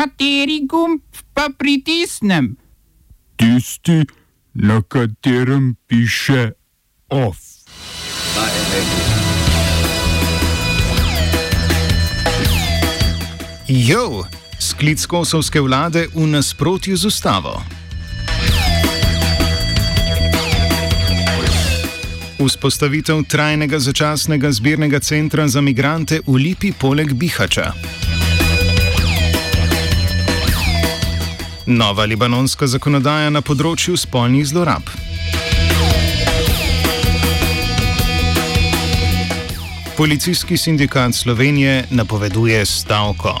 Kateri gumb pa pritisnem? Tisti, na katerem piše OF. Jo, sklic kosovske vlade v nasprotju z ustavo. Vzpostavitev trajnega začasnega zbirnega centra za migrante v Lipi poleg Bihača. Nova libanonska zakonodaja na področju spolnih zlorab. Policijski sindikat Slovenije napoveduje stavko.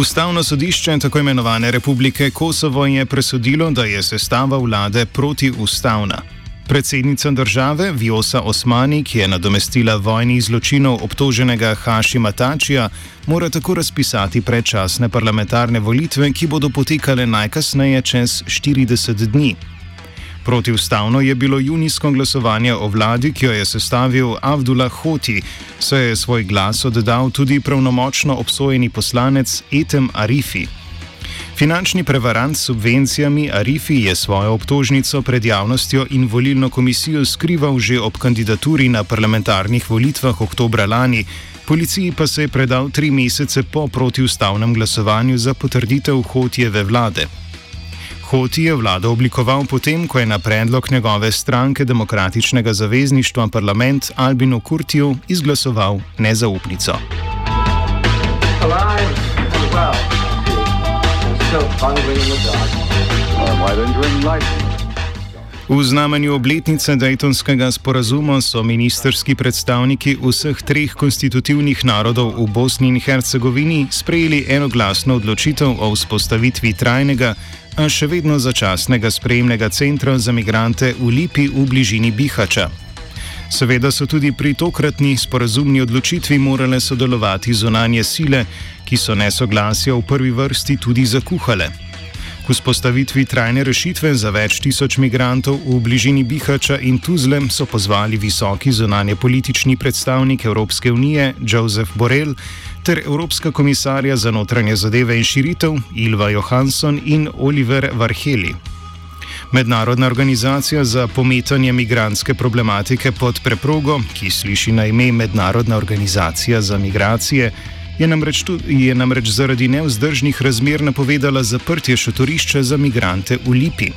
Ustavno sodišče tako imenovane Republike Kosovo je presodilo, da je sestava vlade protiustavna. Predsednica države Vjosa Osmani, ki je nadomestila vojnih zločinov obtoženega Hašima Tačija, mora tako razpisati predčasne parlamentarne volitve, ki bodo potekale najkasneje čez 40 dni. Protiustavno je bilo junijsko glasovanje o vladi, ki jo je sestavil Abdullah Hoti, saj je svoj glas oddal tudi pravnomočno obsojeni poslanec Etem Arifi. Finančni prevarant s subvencijami Arifi je svojo obtožnico pred javnostjo in volilno komisijo skrival že ob kandidaturi na parlamentarnih volitvah oktobra lani, policiji pa se je predal tri mesece po protiustavnem glasovanju za potrditev Hotijeve vlade. Hoti je vlado oblikoval potem, ko je na predlog njegove stranke Demokratičnega zavezništva parlament Albino Kurtiju izglasoval nezaupnico. V znamenju obletnice Daytonskega sporazuma so ministerski predstavniki vseh treh konstitutivnih narodov v Bosni in Hercegovini sprejeli enoglasno odločitev o vzpostavitvi trajnega, a še vedno začasnega sprejemnega centra za migrante v Lipi v bližini Bihača. Seveda so tudi pri tokratni sporazumni odločitvi morale sodelovati zunanje sile, ki so nesoglasja v prvi vrsti tudi zakuhale. K vzpostavitvi trajne rešitve za več tisoč migrantov v bližini Bihača in Tuzle so pozvali visoki zunanje politični predstavnik Evropske unije Joseph Borrell ter Evropska komisarja za notranje zadeve in širitev Ilva Johansson in Oliver Varheli. Mednarodna organizacija za pometanje migranske problematike pod preprogo, ki sliši na ime Mednarodna organizacija za migracije, je namreč, tudi, je namreč zaradi neuzdržnih razmer napovedala zaprtje šotorišča za migrante v Lipi.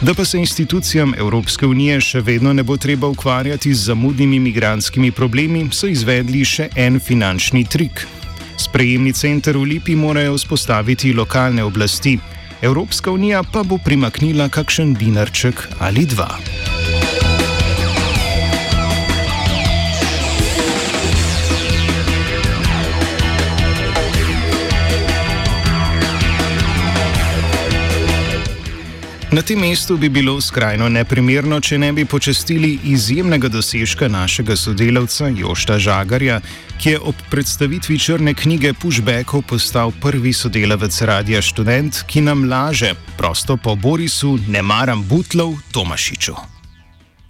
Da pa se institucijam Evropske unije še vedno ne bo treba ukvarjati z zamudnimi migranskimi problemi, so izvedli še en finančni trik. Sprejemni center v Lipi morajo vzpostaviti lokalne oblasti, Evropska unija pa bo primaknila kakšen dinarček ali dva. Na tem mestu bi bilo skrajno neprimerno, če ne bi počestili izjemnega dosežka našega sodelavca Jošta Žagarja, ki je ob predstavitvi črne knjige Pushbackov postal prvi sodelavec Radia Student, ki nam laže prosto po Borisu, ne maram butlov Tomašiču.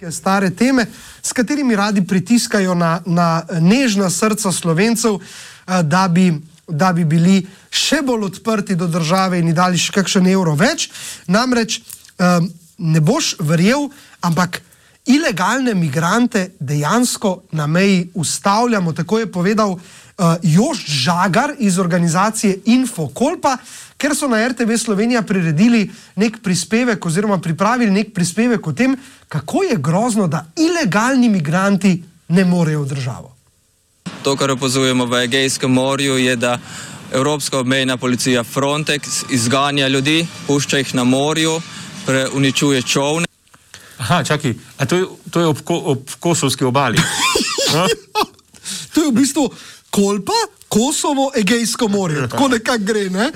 Stare teme, s katerimi radi pritiskajo na, na nežna srca slovencev, eh, da bi da bi bili še bolj odprti do države in dali še kakšen evro več. Namreč um, ne boš verjel, ampak ilegalne migrante dejansko na meji ustavljamo. Tako je povedal uh, Jož Žagar iz organizacije Infokolpa, ker so na RTV Slovenija priredili nek prispevek oziroma pripravili nek prispevek o tem, kako je grozno, da ilegalni migranti ne morejo v državo. To, kar opazujemo v Egejskem morju, je, da Evropska obmejna policija Frontex izganja ljudi, pušča jih na morju, uničuje čovne. Aha, čakaj, a to je, to je ob, ko, ob kosovski obali. to je v bistvu kolpa, Kosovo, Egejsko morje, tako nekako gre. Ne?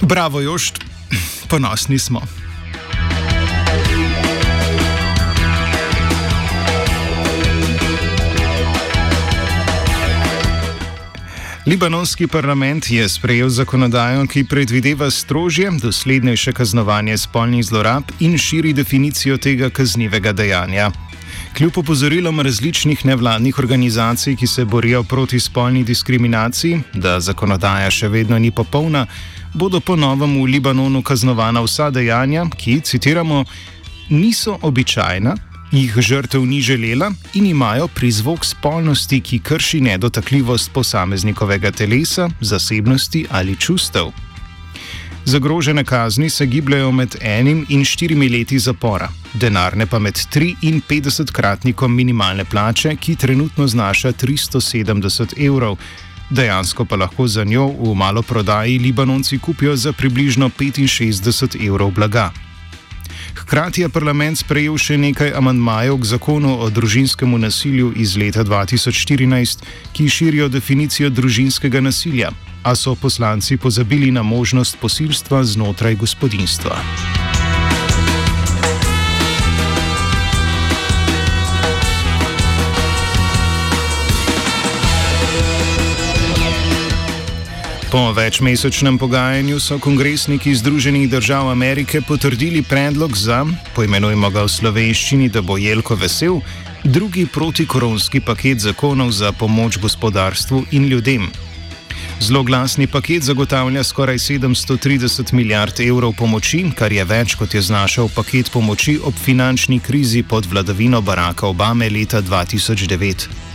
Bravo, Jošt, ponosni smo. Libanonski parlament je sprejel zakonodajo, ki predvideva strožje, doslednejše kaznovanje spolnih zlorab in širi definicijo tega kaznivega dejanja. Kljub opozorilom različnih nevladnih organizacij, ki se borijo proti spolni diskriminaciji, da zakonodaja še vedno ni popolna, bodo ponovno v Libanonu kaznovana vsa dejanja, ki, citiramo, niso običajna, jih žrtev ni želela in imajo prizvok spolnosti, ki krši nedotakljivost posameznikovega telesa, zasebnosti ali čustev. Zagrožene kazni se gibljajo med enim in štirimi leti zapora, denarne pa med 3 in 50 kratnikom minimalne plače, ki trenutno znaša 370 evrov. Dejansko pa lahko za njo v maloprodaji Libanonci kupijo za približno 65 evrov blaga. Hkrati je parlament sprejel še nekaj amantmajev k zakonu o družinskem nasilju iz leta 2014, ki širijo definicijo družinskega nasilja, a so poslanci pozabili na možnost posilstva znotraj gospodinstva. Po večmesečnem pogajanju so kongresniki Združenih držav Amerike potrdili predlog za, poimenujmo ga v slovenščini, da bo Jelko vesel, drugi protikoronski paket zakonov za pomoč gospodarstvu in ljudem. Zloglasni paket zagotavlja skoraj 730 milijard evrov pomoči, kar je več kot je znašal paket pomoči ob finančni krizi pod vladavino Baracka Obame leta 2009.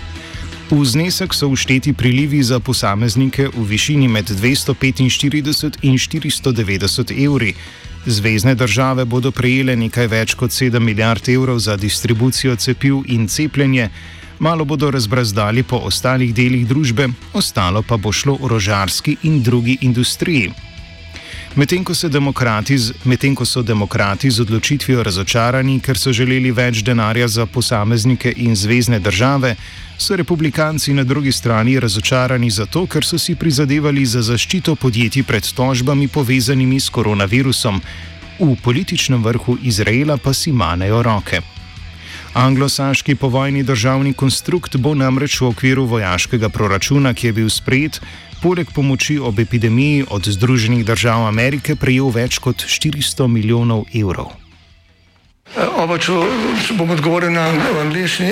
V znesek so všteti prilivi za posameznike v višini med 245 in 490 evri. Zvezdne države bodo prejele nekaj več kot 7 milijard evrov za distribucijo cepiv in cepljenje, malo bodo razbrazdali po ostalih delih družbe, ostalo pa bo šlo orožarski in drugi industriji. Medtem ko, med ko so demokrati z odločitvijo razočarani, ker so želeli več denarja za posameznike in zvezdne države, so republikanci na drugi strani razočarani zato, ker so si prizadevali za zaščito podjetij pred tožbami povezanimi s koronavirusom, v političnem vrhu Izraela pa si manejo roke. Anglosaški povojni državni konstrukt bo namreč v okviru vojaškega proračuna, ki je bil sprejet, poleg pomoči ob epidemiji od Združenih držav Amerike prejel več kot 400 milijonov evrov. Oba, če bom odgovoril na angliški.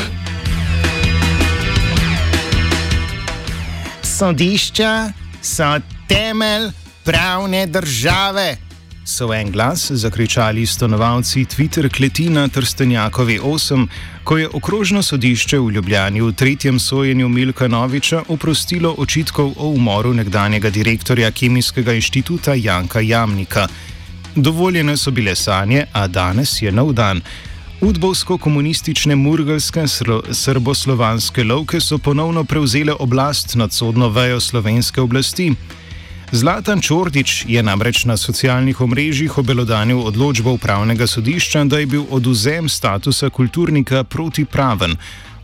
Sodišča so temelj pravne države. So en glas zakričali stanovalci Twitter kletina Trstenjakovi 8, ko je okrožno sodišče v Ljubljani v tretjem sojenju Milka Noviča oprostilo očitkov o umoru nekdanjega direktorja Kemijskega inštituta Janka Jamnika. Dovoljene so bile sanje, a danes je nov dan. Udbovsko-komunistične murgalske srboslovanske lovke so ponovno prevzele oblast nad sodno vejo slovenske oblasti. Zlatan Čordič je namreč na socialnih omrežjih obelodanil odločbo upravnega sodišča, da je bil oduzem statusa kulturnika protipraven.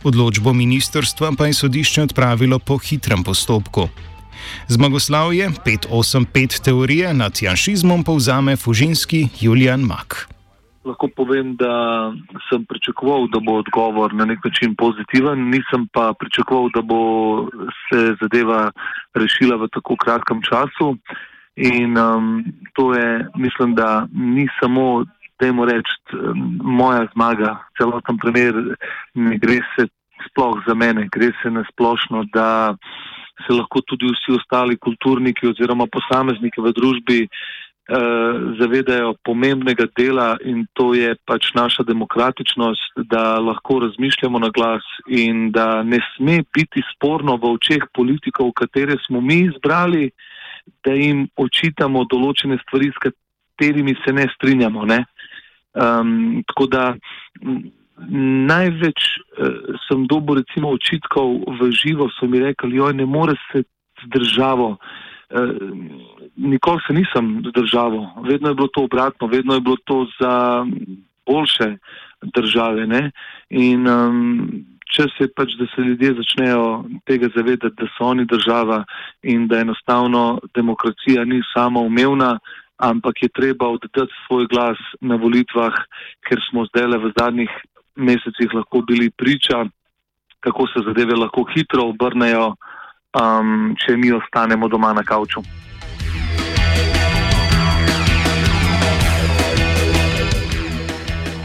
Odločbo ministrstva pa je sodišče odpravilo po hitrem postopku. Zmagoslavje 585 teorije nad janšizmom povzame fužinski Julian Mak lahko povem, da sem pričakoval, da bo odgovor na nek način pozitiven, nisem pa pričakoval, da bo se zadeva rešila v tako kratkem času. In um, to je, mislim, da ni samo, da jim rečem, moja zmaga, celoten primer, ne gre se sploh za mene, gre se na splošno, da se lahko tudi vsi ostali kulturniki oziroma posamezniki v družbi Eh, zavedajo pomembnega dela in to je pač naša demokratičnost, da lahko razmišljamo na glas in da ne sme biti sporno v očeh politikov, katere smo mi izbrali, da jim očitamo določene stvari, s katerimi se ne strinjamo. Ne? Um, tako da največ uh, sem dobo recimo očitkov v živo, so mi rekli, joj, ne more se z državo. Uh, nikoli se nisem zdržal, vedno je bilo to obratno, vedno je bilo to za boljše države. Ne? In um, čas je pač, da se ljudje začnejo tega zavedati, da so oni država in da enostavno demokracija ni samo umevna, ampak je treba oddati svoj glas na volitvah, ker smo zdaj le v zadnjih mesecih lahko bili priča, kako se zadeve lahko hitro obrnejo, um, če mi ostanemo doma na kavču.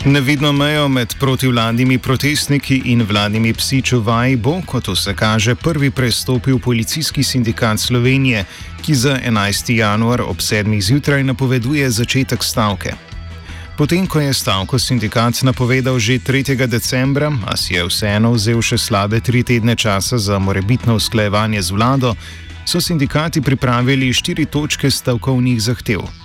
Nevidno mejo med protivladnimi protestniki in vladnimi psi čuvaji bo, kot vse kaže, prvi prestopil policijski sindikat Slovenije, ki za 11. januar ob 7. zjutraj napoveduje začetek stavke. Potem, ko je stavko sindikat napovedal že 3. decembra, a si je vseeno vzel še slabe tri tedne časa za morebitno usklajevanje z vlado, so sindikati pripravili štiri točke stavkovnih zahtev.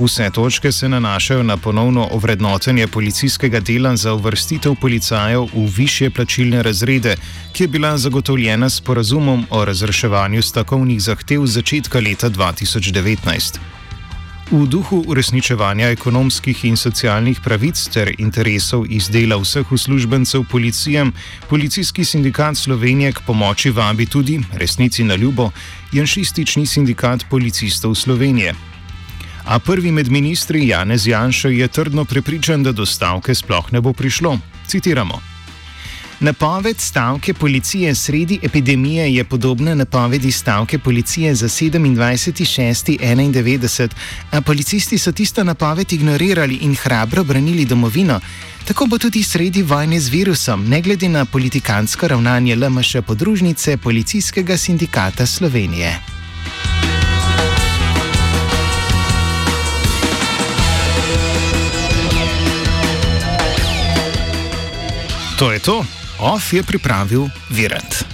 Vse točke se nanašajo na ponovno ovrednotenje policijskega dela za uvrstitev policajev v više plačilne razrede, ki je bila zagotovljena s porazumom o razreševanju stavkovnih zahtev začetka leta 2019. V duhu uresničevanja ekonomskih in socialnih pravic ter interesov iz dela vseh uslužbencev policije, Policijski sindikat Slovenije k pomoči vabi tudi, resnici na ljubo, Janšistični sindikat policistov Slovenije. A prvi med ministri Janez Janša je trdno prepričan, da do stavke sploh ne bo prišlo. Citiramo. Napoved stavke policije sredi epidemije je podobna napovedi stavke policije za 27.6.91, a policisti so tisto napoved ignorirali in hrabro branili domovino. Tako bo tudi sredi vojne z virusom, ne glede na politikansko ravnanje LMŠ podružnice Policijskega sindikata Slovenije. To je to, OF je pripravil Virant.